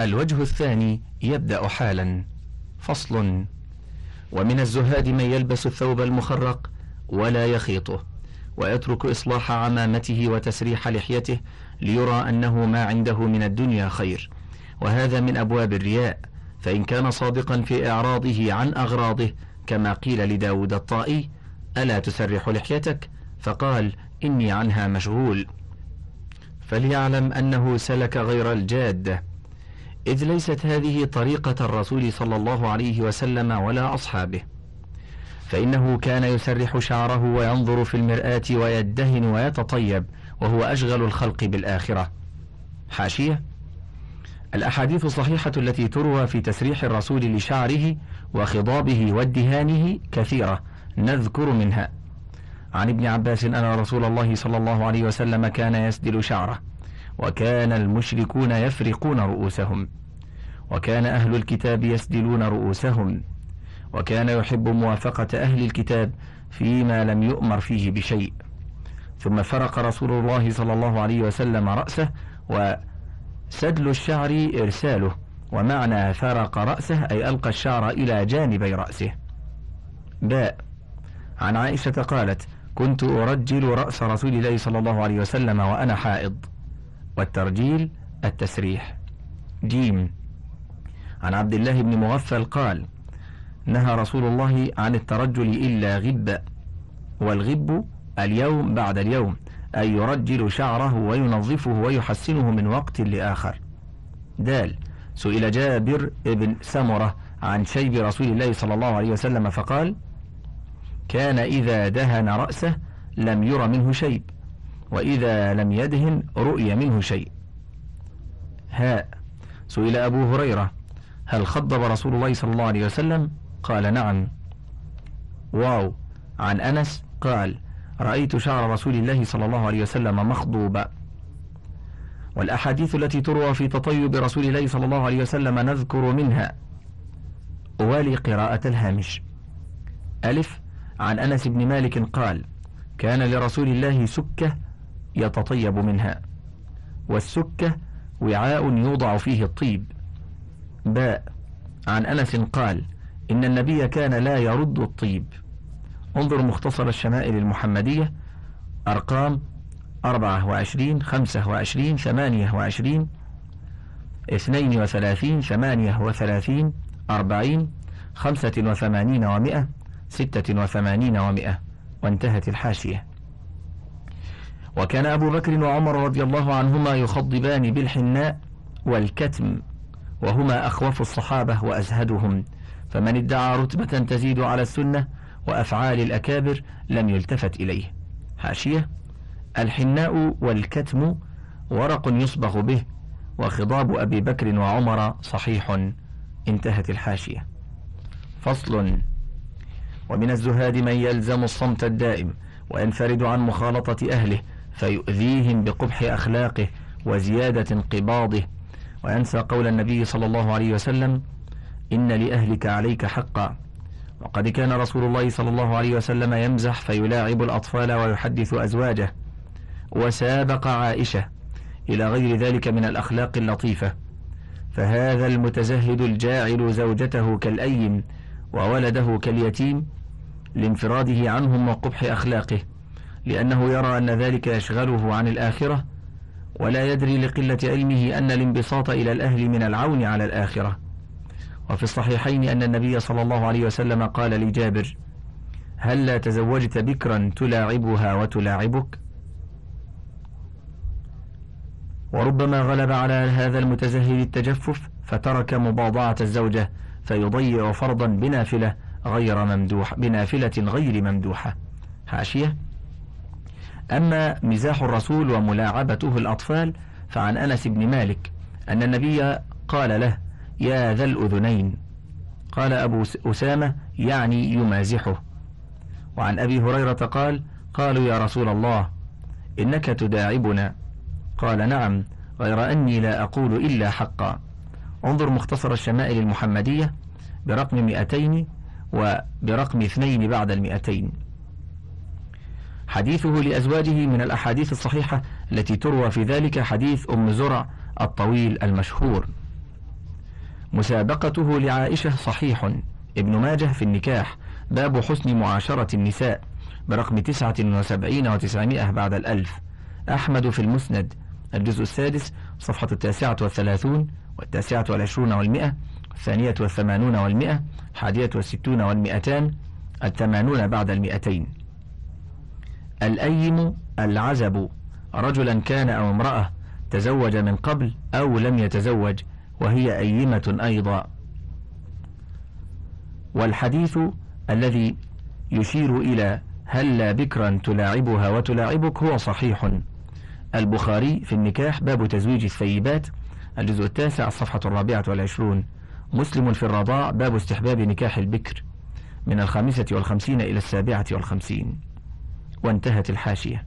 الوجه الثاني يبدأ حالا فصل ومن الزهاد من يلبس الثوب المخرق ولا يخيطه ويترك إصلاح عمامته وتسريح لحيته ليرى أنه ما عنده من الدنيا خير. وهذا من أبواب الرياء فإن كان صادقا في إعراضه عن أغراضه كما قيل لداود الطائي ألا تسرح لحيتك؟ فقال إني عنها مشغول. فليعلم أنه سلك غير الجادة إذ ليست هذه طريقة الرسول صلى الله عليه وسلم ولا أصحابه. فإنه كان يسرح شعره وينظر في المرآة ويدهن ويتطيب وهو أشغل الخلق بالآخرة. حاشية. الأحاديث الصحيحة التي تروى في تسريح الرسول لشعره وخضابه وادهانه كثيرة نذكر منها. عن ابن عباس أن رسول الله صلى الله عليه وسلم كان يسدل شعره. وكان المشركون يفرقون رؤوسهم وكان أهل الكتاب يسدلون رؤوسهم وكان يحب موافقة أهل الكتاب فيما لم يؤمر فيه بشيء. ثم فرق رسول الله صلى الله عليه وسلم رأسه وسدل الشعر إرساله ومعنى فرق رأسه أي ألقى الشعر إلى جانبي رأسه. باء. عن عائشة قالت كنت أرجل رأس رسول الله صلى الله عليه وسلم وأنا حائض. والترجيل التسريح. جيم. عن عبد الله بن مغفل قال نهى رسول الله عن الترجل إلا غب والغب اليوم بعد اليوم أي يرجل شعره وينظفه ويحسنه من وقت لآخر. دال سئل جابر بن سمرة عن شيب رسول الله صلى الله عليه وسلم فقال كان إذا دهن رأسه لم ير منه شيء وإذا لم يدهن رؤي منه شيء. هاء سئل أبو هريرة هل خضب رسول الله صلى الله عليه وسلم؟ قال نعم. واو عن أنس قال رأيت شعر رسول الله صلى الله عليه وسلم مخضوبا. والأحاديث التي تروى في تطيب رسول الله صلى الله عليه وسلم نذكر منها. أوالي قراءة الهامش. ألف عن أنس بن مالك قال كان لرسول الله سكة يتطيب منها. والسكة وعاء يوضع فيه الطيب. باء عن أنس قال إن النبي كان لا يرد الطيب. انظر مختصر الشمائل المحمدية. أرقام أربعة وعشرين خمسة وعشرين ثمانية وعشرين اثنين وثلاثين ثمانية وثلاثين أربعين خمسة وثمانين ومئة ستة وثمانين ومئة. وانتهت الحاشية. وكان أبو بكر وعمر رضي الله عنهما يخضبان بالحناء والكتم وهما أخوف الصحابة وأزهدهم. فمن ادعى رتبة تزيد على السنة وأفعال الأكابر لم يلتفت إليه. حاشية الحناء والكتم ورق يصبغ به وخضاب أبي بكر وعمر صحيح. انتهت الحاشية. فصل ومن الزهاد من يلزم الصمت الدائم وينفرد عن مخالطة أهله فيؤذيهم بقبح أخلاقه وزيادة انقباضه. وينسى قول النبي صلى الله عليه وسلم إن لأهلك عليك حقا. وقد كان رسول الله صلى الله عليه وسلم يمزح فيلاعب الأطفال ويحدث أزواجه. وسابق عائشة إلى غير ذلك من الأخلاق اللطيفة. فهذا المتزهد الجاعل زوجته كالأيم وولده كاليتيم لانفراده عنهم وقبح أخلاقه. لأنه يرى أن ذلك يشغله عن الآخرة ولا يدري لقلة علمه أن الانبساط إلى الأهل من العون على الآخرة. وفي الصحيحين أن النبي صلى الله عليه وسلم قال لجابر هل لا تزوجت بكرا تلاعبها وتلاعبك؟ وربما غلب على هذا المتزهد التجفف فترك مباضعة الزوجة فيضيع فرضا بنافلة غير ممدوح بنافلة غير ممدوحة. حاشية؟ أما مزاح الرسول وملاعبته الأطفال فعن أنس بن مالك أن النبي قال له يا ذا الأذنين. قال أبو أسامة يعني يمازحه. وعن أبي هريرة قال قالوا يا رسول الله إنك تداعبنا. قال نعم غير أني لا أقول إلا حقا. انظر مختصر الشمائل المحمدية برقم مئتين وبرقم اثنين بعد المئتين. حديثه لأزواجه من الأحاديث الصحيحة التي تروى في ذلك حديث أم زرع الطويل المشهور. مسابقته لعائشة صحيح. ابن ماجه في النكاح. باب حسن معاشرة النساء. برقم تسعة وسبعين وتسعمائة بعد الألف. أحمد في المسند. الجزء السادس صفحة التاسعة والثلاثون والتاسعة والعشرون والمئة الثانية والثمانون والمئة الحادية والستون والمئتان الثمانون بعد المئتين. الأيم العزب. رجلا كان أو امرأة تزوج من قبل أو لم يتزوج وهي أيمة أيضا. والحديث الذي يشير إلى هل بكرا تلاعبها وتلاعبك هو صحيح. البخاري في النكاح باب تزويج الثيبات الجزء التاسع الصفحة الرابعة والعشرون. مسلم في الرضاع باب استحباب نكاح البكر من الخامسة والخمسين إلى السابعة والخمسين. وانتهت الحاشية.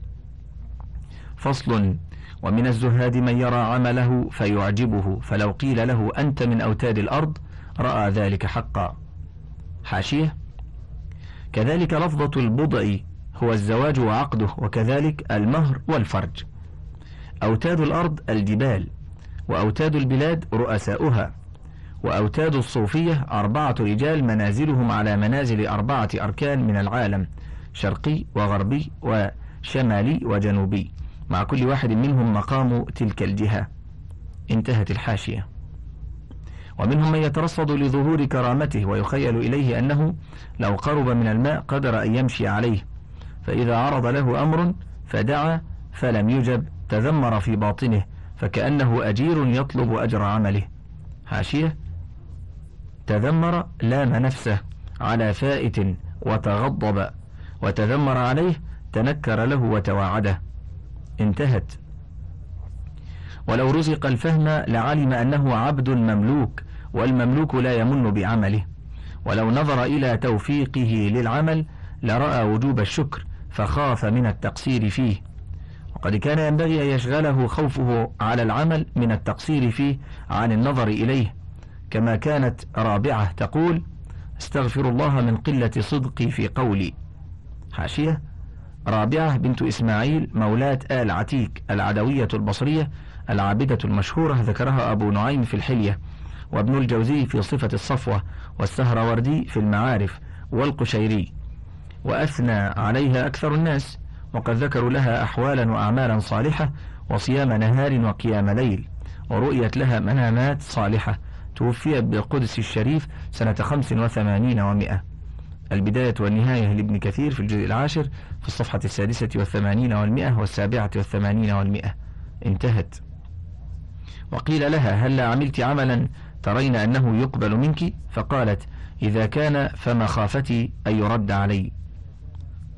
فصل ومن الزهاد من يرى عمله فيعجبه فلو قيل له أنت من أوتاد الأرض رأى ذلك حقا. حاشية كذلك لفظة البضع هو الزواج وعقده وكذلك المهر والفرج. أوتاد الأرض الجبال وأوتاد البلاد رؤساؤها وأوتاد الصوفية أربعة رجال منازلهم على منازل أربعة أركان من العالم. شرقي وغربي وشمالي وجنوبي. مع كل واحد منهم مقام تلك الجهة. انتهت الحاشية. ومنهم من يترصد لظهور كرامته ويخيل إليه أنه لو قرب من الماء قدر أن يمشي عليه. فإذا عرض له أمر فدعا فلم يجب تذمر في باطنه فكأنه أجير يطلب أجر عمله. حاشية. تذمر لام نفسه على فائت وتغضب. وتذمر عليه تنكر له وتواعده. انتهت. ولو رزق الفهم لعلم أنه عبد مملوك والمملوك لا يمن بعمله. ولو نظر إلى توفيقه للعمل لرأى وجوب الشكر فخاف من التقصير فيه. وقد كان ينبغي أن يشغله خوفه على العمل من التقصير فيه عن النظر إليه. كما كانت رابعة تقول استغفر الله من قلة صدقي في قولي. حاشية رابعة بنت إسماعيل مولاة آل عتيك العدوية البصرية العابدة المشهورة ذكرها أبو نعيم في الحلية وابن الجوزي في صفة الصفوة والسهروردي في المعارف والقشيري. وأثنى عليها أكثر الناس وقد ذكروا لها أحوالا وأعمالا صالحة وصيام نهار وقيام ليل ورؤيت لها منامات صالحة توفيت بالقدس الشريف سنة خمس وثمانين ومائة. البداية والنهاية لابن كثير في الجزء العاشر في الصفحة السادسة والثمانين والمئة والسابعة والثمانين والمئة. انتهت. وقيل لها هل عملت عملا ترين أنه يقبل منك؟ فقالت إذا كان فمخافتي أن يرد علي.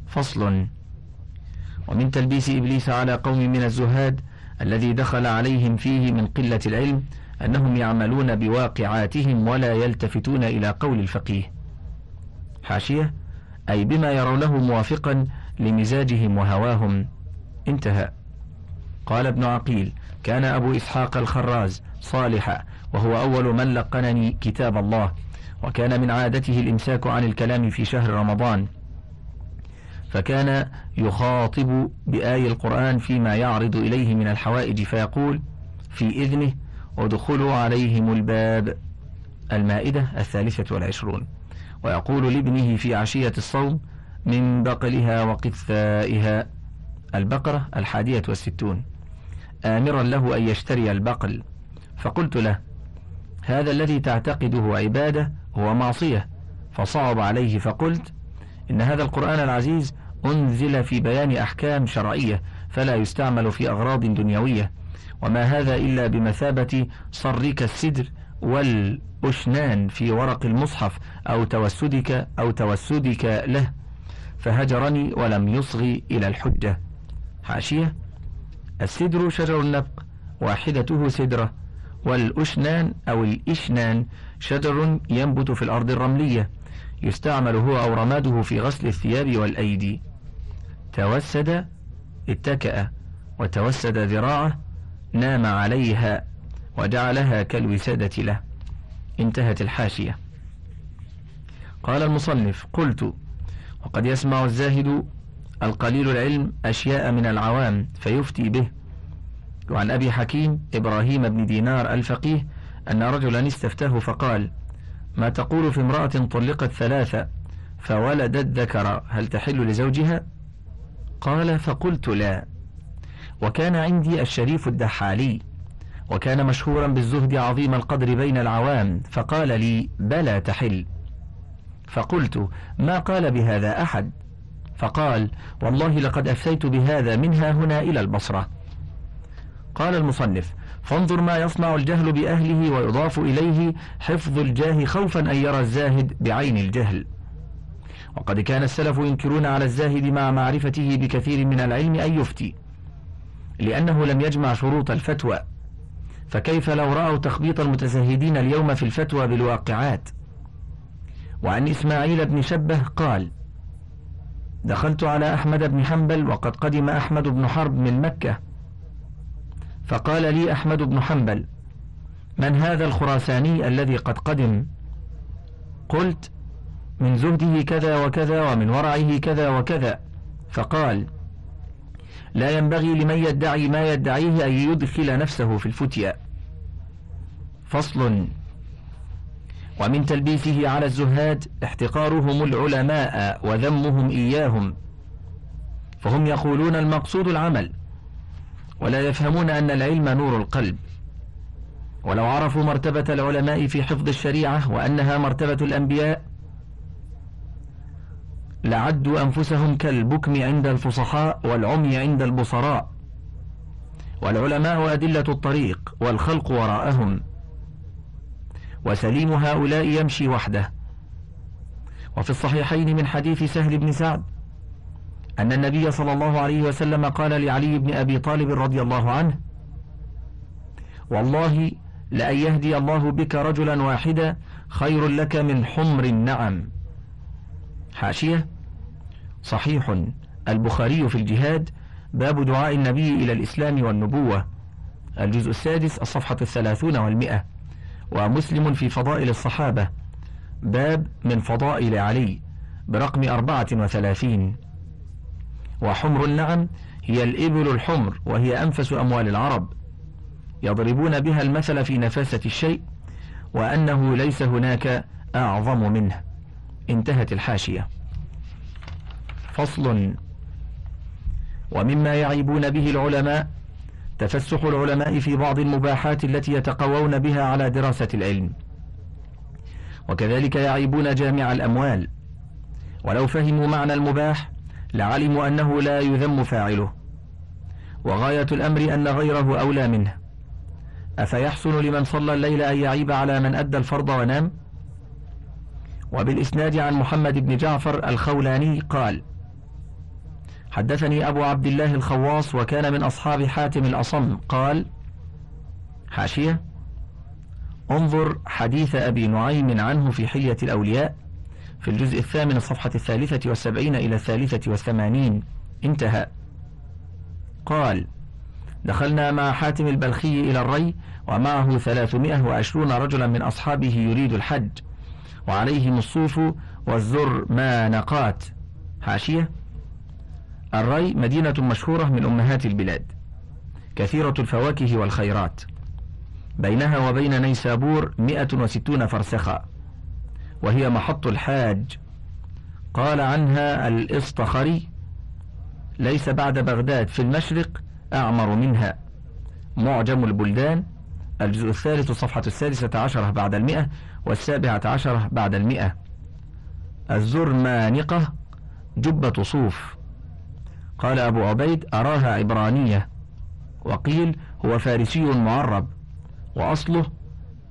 فصل. ومن تلبيس إبليس على قوم من الزهاد الذي دخل عليهم فيه من قلة العلم أنهم يعملون بواقعاتهم ولا يلتفتون إلى قول الفقيه. حاشية أي بما يرونه موافقا لمزاجهم وهواهم. انتهى. قال ابن عقيل كان أبو إسحاق الخراز صالحا وهو أول من لقنني كتاب الله وكان من عادته الإمساك عن الكلام في شهر رمضان. فكان يخاطب بآي القرآن فيما يعرض إليه من الحوائج فيقول في إذنه ادخلوا عليهم الباب المائدة الثالثة والعشرون. ويقول لابنه في عشية الصوم من بقلها وقثائها البقرة الحادية والستون آمرا له أن يشتري البقل. فقلت له هذا الذي تعتقده عبادة هو معصية. فصعب عليه فقلت إن هذا القرآن العزيز أنزل في بيان أحكام شرعية فلا يستعمل في أغراض دنيوية. وما هذا إلا بمثابة صرك السدر والأشنان في ورق المصحف أو توسدك أو توسدك له فهجرني ولم يصغي إلى الحجة. حاشية. السدر شجر النبق واحدته سدرة. والأشنان أو الإشنان شجر ينبت في الأرض الرملية يستعمل هو أو رماده في غسل الثياب والأيدي. توسد اتكأ وتوسد ذراعه نام عليها. وجعلها كالوسادة له. انتهت الحاشية. قال المصنف قلت وقد يسمع الزاهد القليل العلم أشياء من العوام فيفتي به. وعن أبي حكيم إبراهيم بن دينار الفقيه أن رجلا استفتاه فقال ما تقول في امرأة طلقت ثلاثة فولدت ذكر هل تحل لزوجها؟ قال فقلت لا. وكان عندي الشريف الدحالي وكان مشهورا بالزهد عظيم القدر بين العوام فقال لي بلى تحل. فقلت ما قال بهذا أحد؟ فقال والله لقد أفتيت بهذا منها هنا إلى البصرة. قال المصنف فانظر ما يصنع الجهل بأهله ويضاف إليه حفظ الجاه خوفا أن يرى الزاهد بعين الجهل. وقد كان السلف ينكرون على الزاهد مع معرفته بكثير من العلم أن يفتي لأنه لم يجمع شروط الفتوى. فكيف لو رأوا تخبيط المتزهدين اليوم في الفتوى بالواقعات؟ وعن إسماعيل بن شبه قال دخلت على أحمد بن حنبل وقد قدم أحمد بن حرب من مكة. فقال لي أحمد بن حنبل من هذا الخراساني الذي قد قدم؟ قلت من زهده كذا وكذا ومن ورعه كذا وكذا. فقال لا ينبغي لمن يدعي ما يدعيه أن يدخل نفسه في الفتيا فصل. ومن تلبيسه على الزهاد احتقارهم العلماء وذمهم إياهم. فهم يقولون المقصود العمل ولا يفهمون أن العلم نور القلب. ولو عرفوا مرتبة العلماء في حفظ الشريعة وأنها مرتبة الأنبياء لعدوا أنفسهم كالبكم عند الفصحاء والعمي عند البصراء. والعلماء أدلة الطريق والخلق وراءهم. وسليم هؤلاء يمشي وحده. وفي الصحيحين من حديث سهل بن سعد أن النبي صلى الله عليه وسلم قال لعلي بن أبي طالب رضي الله عنه والله لأن يهدي الله بك رجلا واحدا خير لك من حمر النعم. حاشية صحيح. البخاري في الجهاد باب دعاء النبي إلى الإسلام والنبوة. الجزء السادس الصفحة الثلاثون والمئة. ومسلم في فضائل الصحابة. باب من فضائل علي برقم أربعة وثلاثين. وحمر النعم هي الإبل الحمر وهي أنفس أموال العرب. يضربون بها المثل في نفاسة الشيء وأنه ليس هناك أعظم منه. انتهت الحاشية. فصل. ومما يعيبون به العلماء تفسح العلماء في بعض المباحات التي يتقوون بها على دراسة العلم. وكذلك يعيبون جامع الأموال. ولو فهموا معنى المباح لعلموا أنه لا يذم فاعله. وغاية الأمر أن غيره أولى منه. أفيحسن لمن صلى الليل أن يعيب على من أدى الفرض ونام؟ وبالإسناد عن محمد بن جعفر الخولاني قال حدثني أبو عبد الله الخواص وكان من أصحاب حاتم الأصم. قال حاشية انظر حديث أبي نعيم عنه في حلية الأولياء في الجزء الثامن الصفحة الثالثة والسبعين إلى الثالثة والثمانين. انتهى. قال دخلنا مع حاتم البلخي إلى الري ومعه ثلاثمائة وعشرون رجلا من أصحابه يريد الحج وعليهم الصوف والزر ما نقات. حاشية الري مدينة مشهورة من أمهات البلاد كثيرة الفواكه والخيرات بينها وبين نيسابور مئة وستون فرسخا وهي محط الحاج. قال عنها الإصطخري ليس بعد بغداد في المشرق أعمر منها. معجم البلدان الجزء الثالث صفحة السادسة عشرة بعد المئة والسابعة عشرة بعد المئة. الزرمانقة جبة صوف. قال أبو عبيد أراها عبرانية. وقيل هو فارسي معرب. وأصله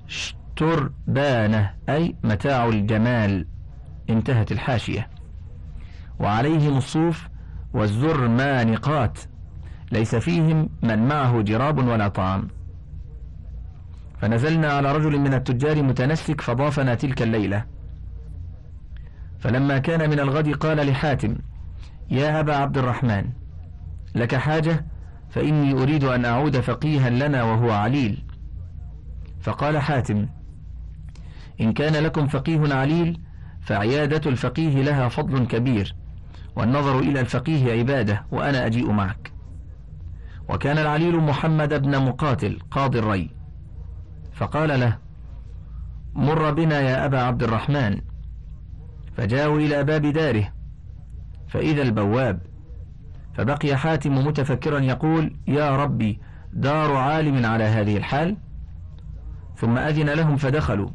شتربانة أي متاع الجمال. انتهت الحاشية. وعليهم الصوف والزرمانقات. ليس فيهم من معه جراب ولا طعام. فنزلنا على رجل من التجار متنسك فضافنا تلك الليلة. فلما كان من الغد قال لحاتم يا أبا عبد الرحمن لك حاجة؟ فإني أريد أن أعود فقيها لنا وهو عليل. فقال حاتم إن كان لكم فقيه عليل فعيادة الفقيه لها فضل كبير والنظر إلى الفقيه عبادة وأنا أجيء معك. وكان العليل محمد بن مقاتل قاضي الري. فقال له مر بنا يا أبا عبد الرحمن فجاءوا إلى باب داره فإذا البواب. فبقي حاتم متفكرا يقول يا ربي دار عالم على هذه الحال. ثم أذن لهم فدخلوا.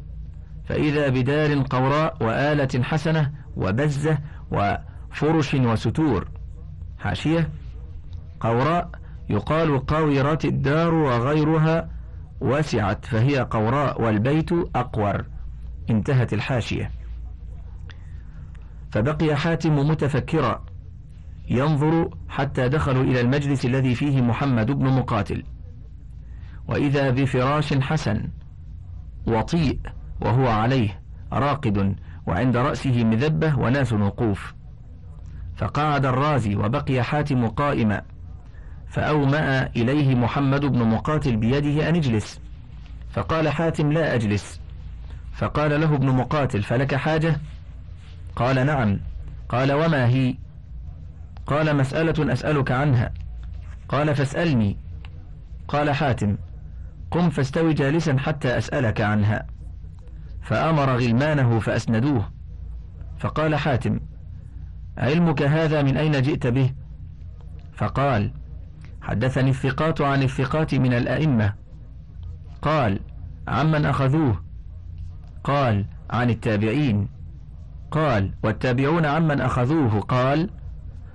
فإذا بدار قوراء وآلة حسنة وبزة وفرش وستور. حاشية. قوراء يقال قاورات الدار وغيرها وسعت فهي قوراء والبيت أقور. انتهت الحاشية. فبقي حاتم متفكرا ينظر حتى دخلوا إلى المجلس الذي فيه محمد بن مقاتل. وإذا بفراش حسن وطيء وهو عليه راقد وعند رأسه مذبة وناس وقوف. فقعد الرازي وبقي حاتم قائما فأومأ إليه محمد بن مقاتل بيده أن اجلس. فقال حاتم لا أجلس. فقال له ابن مقاتل فلك حاجة؟ قال نعم. قال وما هي؟ قال مسألة أسألك عنها. قال فاسألني. قال حاتم. قم فاستوي جالسا حتى أسألك عنها. فأمر غلمانه فأسندوه. فقال حاتم. علمك هذا من أين جئت به؟ فقال. حدثني الثقات عن الثقات من الأئمة. قال. عمن أخذوه. قال. عن التابعين. قال والتابعون عمن أخذوه. قال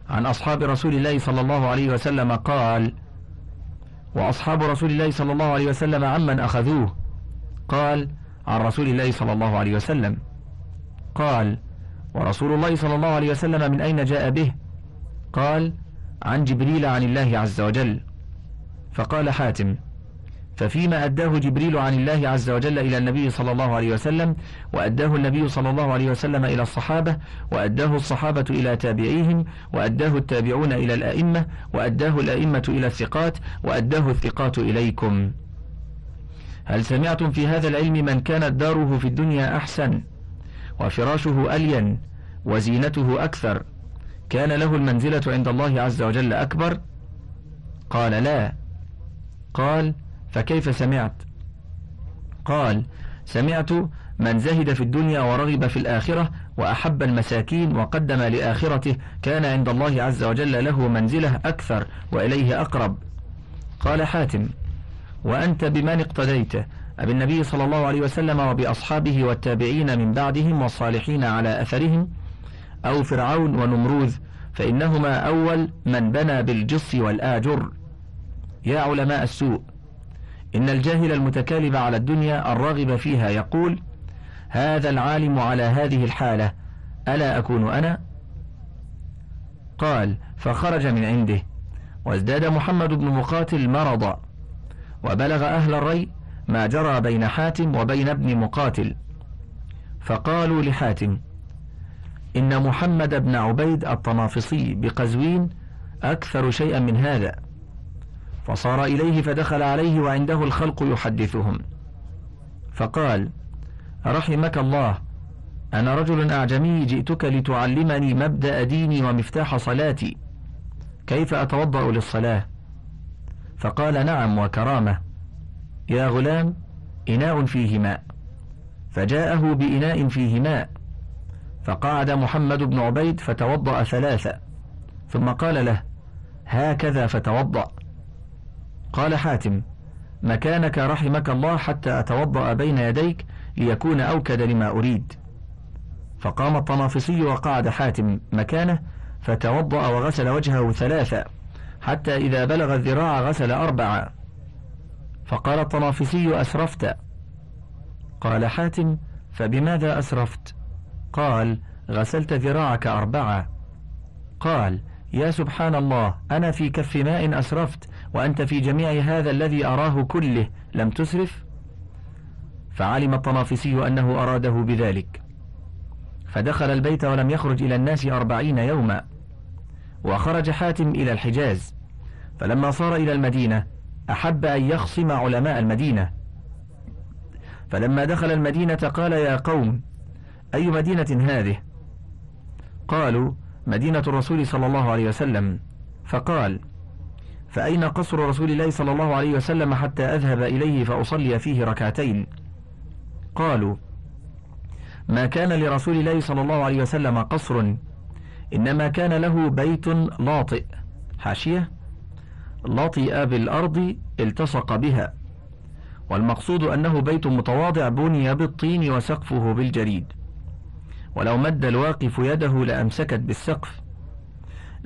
عن أصحاب رسول الله صلى الله عليه وسلم. قال وأصحاب رسول الله صلى الله عليه وسلم عمن أخذوه. قال عن رسول الله صلى الله عليه وسلم. قال ورسول الله صلى الله عليه وسلم من أين جاء به؟ قال عن جبريل عن الله عز وجل. فقال حاتم ففيما أداه جبريل عن الله عز وجل إلى النبي صلى الله عليه وسلم وأداه النبي صلى الله عليه وسلم إلى الصحابة وأداه الصحابة إلى تابعيهم وأداه التابعون إلى الأئمة وأداه الأئمة إلى الثقات وأداه الثقات إليكم. هل سمعتم في هذا العلم من كانت داره في الدنيا أحسن وفراشه ألين وزينته أكثر؟ كان له المنزلة عند الله عز وجل أكبر؟ قال لا. قال فكيف سمعت؟ قال سمعت من زهد في الدنيا ورغب في الآخرة وأحب المساكين وقدم لآخرته كان عند الله عز وجل له منزلة أكثر وإليه أقرب. قال حاتم وأنت بمن اقتديت؟ أبي النبي صلى الله عليه وسلم وبأصحابه والتابعين من بعدهم والصالحين على أثرهم؟ أو فرعون ونمروذ فإنهما أول من بنى بالجص والآجر. يا علماء السوء إن الجاهل المتكالب على الدنيا الراغب فيها يقول هذا العالم على هذه الحالة ألا أكون أنا؟ قال فخرج من عنده وازداد محمد بن مقاتل مرضا وبلغ أهل الري ما جرى بين حاتم وبين ابن مقاتل. فقالوا لحاتم إن محمد بن عبيد الطنافسي بقزوين أكثر شيئا من هذا. فصار إليه فدخل عليه وعنده الخلق يحدثهم. فقال رحمك الله أنا رجل أعجمي جئتك لتعلمني مبدأ ديني ومفتاح صلاتي. كيف أتوضأ للصلاة؟ فقال نعم وكرامة. يا غلام إناء فيه ماء. فجاءه بإناء فيه ماء. فقعد محمد بن عبيد فتوضأ ثلاثة. ثم قال له هكذا فتوضأ. قال حاتم مكانك رحمك الله حتى أتوضأ بين يديك ليكون أوكد لما أريد. فقام الطنافسي وقعد حاتم مكانه فتوضأ وغسل وجهه ثلاثة حتى إذا بلغ الذراع غسل أربعة فقال الطنافسي أسرفت. قال حاتم فبماذا أسرفت؟ قال غسلت ذراعك أربعة قال يا سبحان الله أنا في كف ماء أسرفت وأنت في جميع هذا الذي أراه كله لم تسرف؟ فعلم الطنافسي أنه أراده بذلك. فدخل البيت ولم يخرج إلى الناس أربعين يوما وخرج حاتم إلى الحجاز. فلما صار إلى المدينة أحب أن يخصم علماء المدينة. فلما دخل المدينة قال يا قوم أي مدينة هذه؟ قالوا مدينة الرسول صلى الله عليه وسلم. فقال فأين قصر رسول الله صلى الله عليه وسلم حتى أذهب إليه فأصلي فيه ركعتين؟ قالوا ما كان لرسول الله صلى الله عليه وسلم قصر إنما كان له بيت لاطئ. حاشية؟ لطئ بالأرض التصق بها. والمقصود أنه بيت متواضع بني بالطين وسقفه بالجريد. ولو مد الواقف يده لأمسكت بالسقف.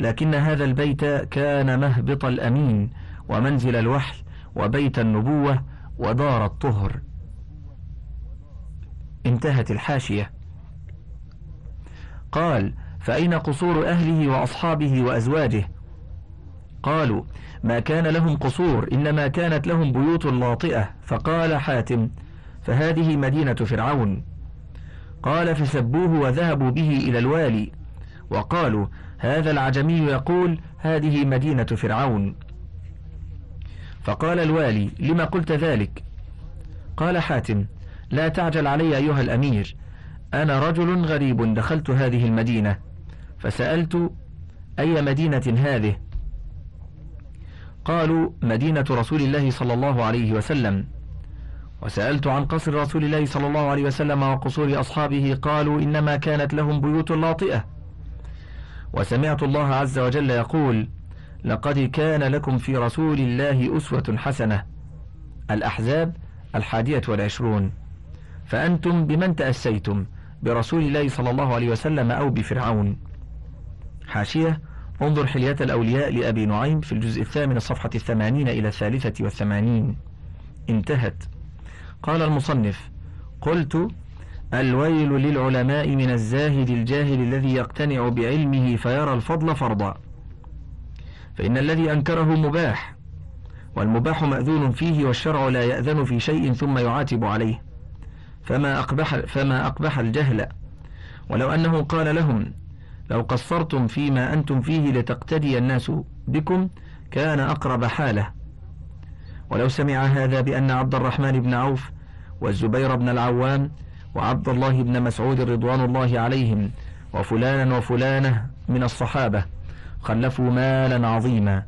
لكن هذا البيت كان مهبط الأمين ومنزل الوحي وبيت النبوة ودار الطهر. انتهت الحاشية. قال فأين قصور أهله وأصحابه وأزواجه؟ قالوا ما كان لهم قصور إنما كانت لهم بيوت لاطئة. فقال حاتم فهذه مدينة فرعون. قال فسبوه وذهبوا به إلى الوالي. وقالوا هذا العجمي يقول هذه مدينة فرعون. فقال الوالي لما قلت ذلك؟ قال حاتم لا تعجل علي أيها الأمير أنا رجل غريب دخلت هذه المدينة فسألت أي مدينة هذه؟ قالوا مدينة رسول الله صلى الله عليه وسلم. وسألت عن قصر رسول الله صلى الله عليه وسلم وقصور أصحابه قالوا إنما كانت لهم بيوت لاطئة. وسمعت الله عز وجل يقول لقد كان لكم في رسول الله أسوة حسنة. الأحزاب الحادية والعشرون. فأنتم بمن تأسيتم برسول الله صلى الله عليه وسلم أو بفرعون؟ حاشية انظر حلية الأولياء لأبي نعيم في الجزء الثامن الصفحة الثمانين إلى الثالثة والثمانين. انتهت. قال المصنف قلت الويل للعلماء من الزاهد الجاهل الذي يقتنع بعلمه فيرى الفضل فرضا. فإن الذي أنكره مباح والمباح مأذون فيه والشرع لا يأذن في شيء ثم يعاتب عليه. فما أقبح, فما أقبح الجهل. ولو أنه قال لهم لو قصرتم فيما أنتم فيه لتقتدي الناس بكم كان أقرب حاله. ولو سمع هذا بأن عبد الرحمن بن عوف والزبير بن العوام وعبد الله بن مسعود رضوان الله عليهم وفلانا وفلانة من الصحابة خلفوا مالا عظيما.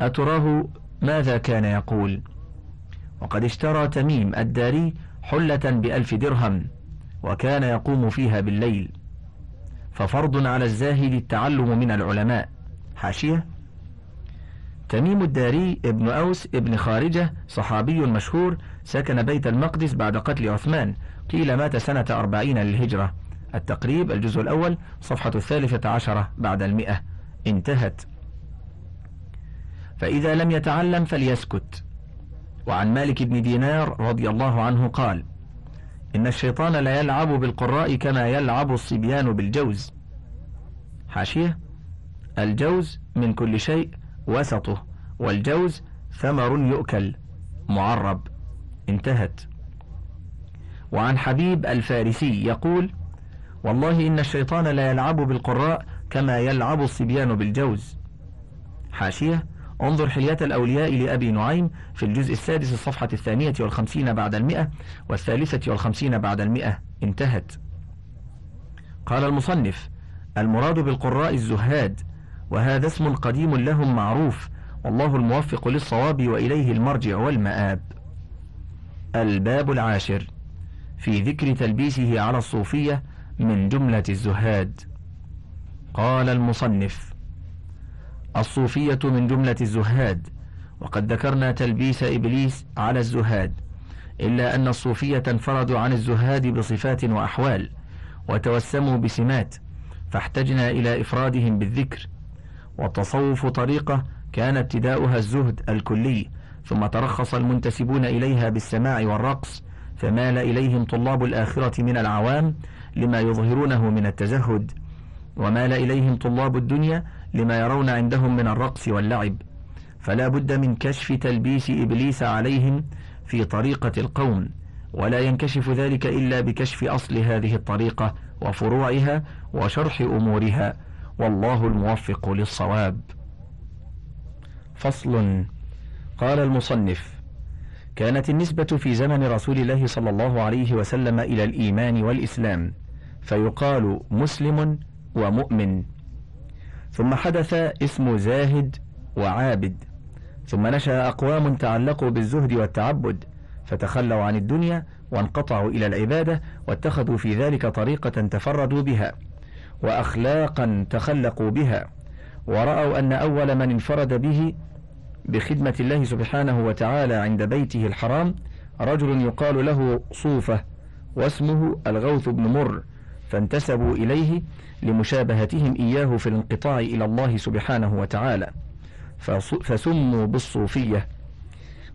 أتراه ماذا كان يقول؟ وقد اشترى تميم الداري حلة بألف درهم وكان يقوم فيها بالليل. ففرض على الزاهد التعلم من العلماء. حاشية؟ تميم الداري ابن أوس ابن خارجة صحابي مشهور سكن بيت المقدس بعد قتل عثمان. قيل مات سنة أربعين للهجرة. التقريب الجزء الأول صفحة الثالثة عشرة بعد المئة. انتهت. فإذا لم يتعلم فليسكت. وعن مالك بن دينار رضي الله عنه قال إن الشيطان لا يلعب بالقراء كما يلعب الصبيان بالجوز. حاشية الجوز من كل شيء وسطه والجوز ثمر يؤكل. معرب انتهت. وعن حبيب الفارسي يقول والله إن الشيطان لا يلعب بالقراء كما يلعب الصبيان بالجوز. حاشية انظر حلية الأولياء لأبي نعيم في الجزء السادس الصفحة الثانية والخمسين بعد المئة والثالثة والخمسين بعد المئة. انتهت. قال المصنف المراد بالقراء الزهاد وهذا اسم قديم لهم معروف والله الموفق للصواب وإليه المرجع والمآب. الباب العاشر في ذكر تلبيسه على الصوفية من جملة الزهاد. قال المصنف الصوفية من جملة الزهاد وقد ذكرنا تلبيس إبليس على الزهاد إلا أن الصوفية انفردوا عن الزهاد بصفات وأحوال وتوسموا بسمات فاحتجنا إلى إفرادهم بالذكر والتصوف طريقة كان ابتداؤها الزهد الكلي ثم ترخص المنتسبون إليها بالسماع والرقص فمال إليهم طلاب الآخرة من العوام لما يظهرونه من التزهد ومال إليهم طلاب الدنيا لما يرون عندهم من الرقص واللعب. فلا بد من كشف تلبيس إبليس عليهم في طريقة القوم ولا ينكشف ذلك إلا بكشف أصل هذه الطريقة وفروعها وشرح أمورها. والله الموفق للصواب. فصل قال المصنف كانت النسبة في زمن رسول الله صلى الله عليه وسلم إلى الإيمان والإسلام فيقال مسلم ومؤمن. ثم حدث اسم زاهد وعابد ثم نشأ أقوام تعلقوا بالزهد والتعبد فتخلوا عن الدنيا وانقطعوا إلى العبادة واتخذوا في ذلك طريقة تفردوا بها وأخلاقا تخلقوا بها ورأوا أن أول من انفرد به بخدمة الله سبحانه وتعالى عند بيته الحرام رجل يقال له صوفة واسمه الغوث بن مر فانتسبوا إليه لمشابهتهم إياه في الانقطاع إلى الله سبحانه وتعالى. فسموا بالصوفية.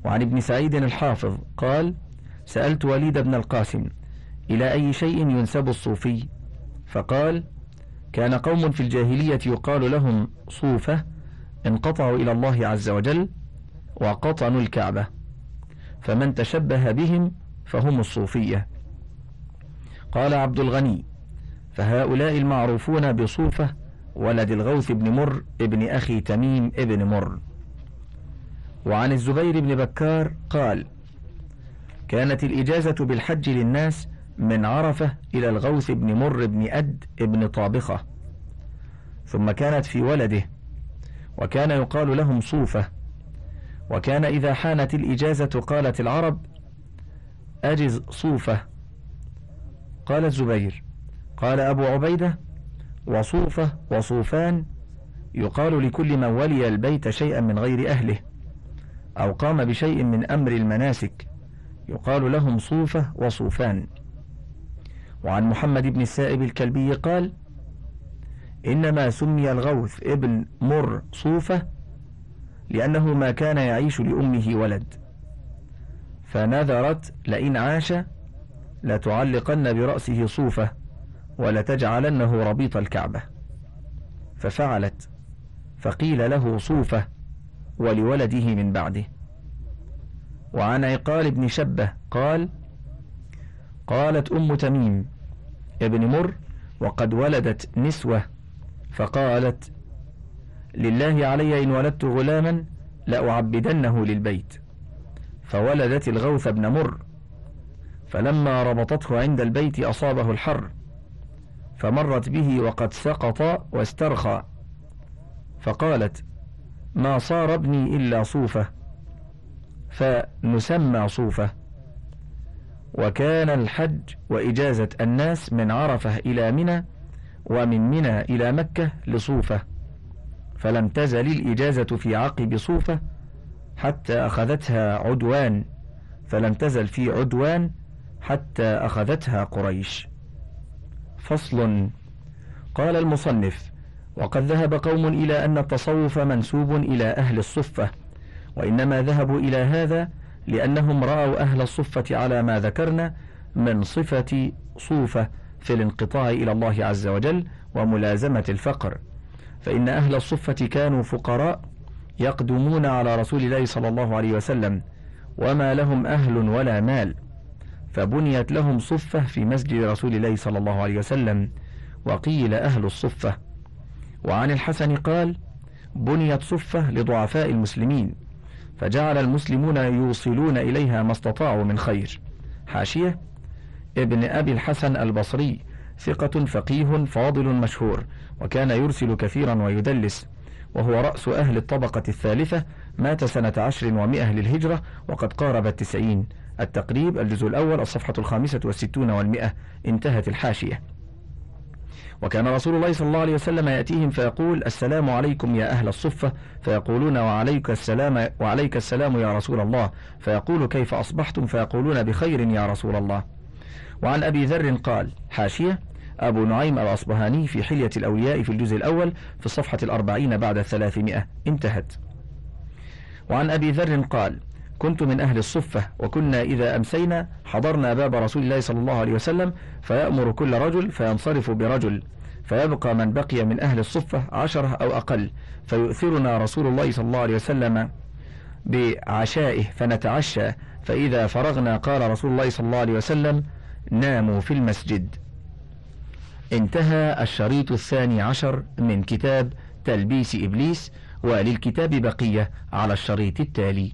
وعن ابن سعيد الحافظ قال سألت وليد بن القاسم إلى أي شيء ينسب الصوفي؟ فقال كان قوم في الجاهلية يقال لهم صوفة انقطعوا إلى الله عز وجل وقطنوا الكعبة. فمن تشبه بهم فهم الصوفية. قال عبد الغني فهؤلاء المعروفون بصوفة ولد الغوث بن مر ابن أخي تميم ابن مر. وعن الزبير بن بكار قال كانت الإجازة بالحج للناس من عرفة إلى الغوث بن مر بن أد ابن طابخة. ثم كانت في ولده وكان يقال لهم صوفة. وكان إذا حانت الإجازة قالت العرب أجز صوفة. قال الزبير. قال أبو عبيدة وصوفة وصوفان يقال لكل من ولي البيت شيئا من غير أهله أو قام بشيء من أمر المناسك يقال لهم صوفة وصوفان. وعن محمد بن السائب الكلبي قال إنما سمي الغوث ابن مر صوفة لأنه ما كان يعيش لأمه ولد. فنذرت لئن عاش لتعلقن برأسه صوفة ولتجعلنه ربيط الكعبة. ففعلت فقيل له صوفة ولولده من بعده. وعن عقال بن شبة قال قالت أم تميم ابن مر وقد ولدت نسوة فقالت لله علي إن ولدت غلاما لأعبدنه للبيت. فولدت الغوث بن مر فلما ربطته عند البيت أصابه الحر فمرت به وقد سقط واسترخى. فقالت ما صار ابني إلا صوفة فنسمى صوفة. وكان الحج وإجازة الناس من عرفة إلى منى ومن منى إلى مكة لصوفة فلم تزل الإجازة في عقب صوفة حتى أخذتها عدوان فلم تزل في عدوان حتى أخذتها قريش. فصل. قال المصنف وقد ذهب قوم إلى أن التصوف منسوب إلى أهل الصفة وإنما ذهبوا إلى هذا لأنهم رأوا أهل الصفة على ما ذكرنا من صفة صوفة في الانقطاع إلى الله عز وجل وملازمة الفقر. فإن أهل الصفة كانوا فقراء يقدمون على رسول الله صلى الله عليه وسلم وما لهم أهل ولا مال. فبنيت لهم صفة في مسجد رسول الله صلى الله عليه وسلم وقيل أهل الصفة. وعن الحسن قال بنيت صفة لضعفاء المسلمين فجعل المسلمون يوصلون إليها ما استطاعوا من خير. حاشية ابن أبي الحسن البصري ثقة فقيه فاضل مشهور وكان يرسل كثيرا ويدلس وهو رأس أهل الطبقة الثالثة مات سنة عشر ومئة للهجرة وقد قارب التسعين. التقريب الجزء الأول الصفحة الخامسة والستون والمئة. انتهت الحاشية. وكان رسول الله صلى الله عليه وسلم يأتيهم فيقول السلام عليكم يا أهل الصفة. فيقولون وعليك السلام وعليك السلام يا رسول الله. فيقول كيف أصبحتم؟ فيقولون بخير يا رسول الله. وعن أبي ذر قال حاشية أبو نعيم الأصبهاني في حلية الأولياء في الجزء الأول في الصفحة الأربعين بعد الثلاثمائة. انتهت. وعن أبي ذر قال كنت من أهل الصفة وكنا إذا أمسينا حضرنا باب رسول الله صلى الله عليه وسلم فيأمر كل رجل فينصرف برجل فيبقى من بقي من أهل الصفة عشرة أو أقل فيؤثرنا رسول الله صلى الله عليه وسلم بعشائه فنتعشى فإذا فرغنا قال رسول الله صلى الله عليه وسلم ناموا في المسجد. انتهى الشريط الثاني عشر من كتاب تلبيس إبليس وللكتاب بقية على الشريط التالي.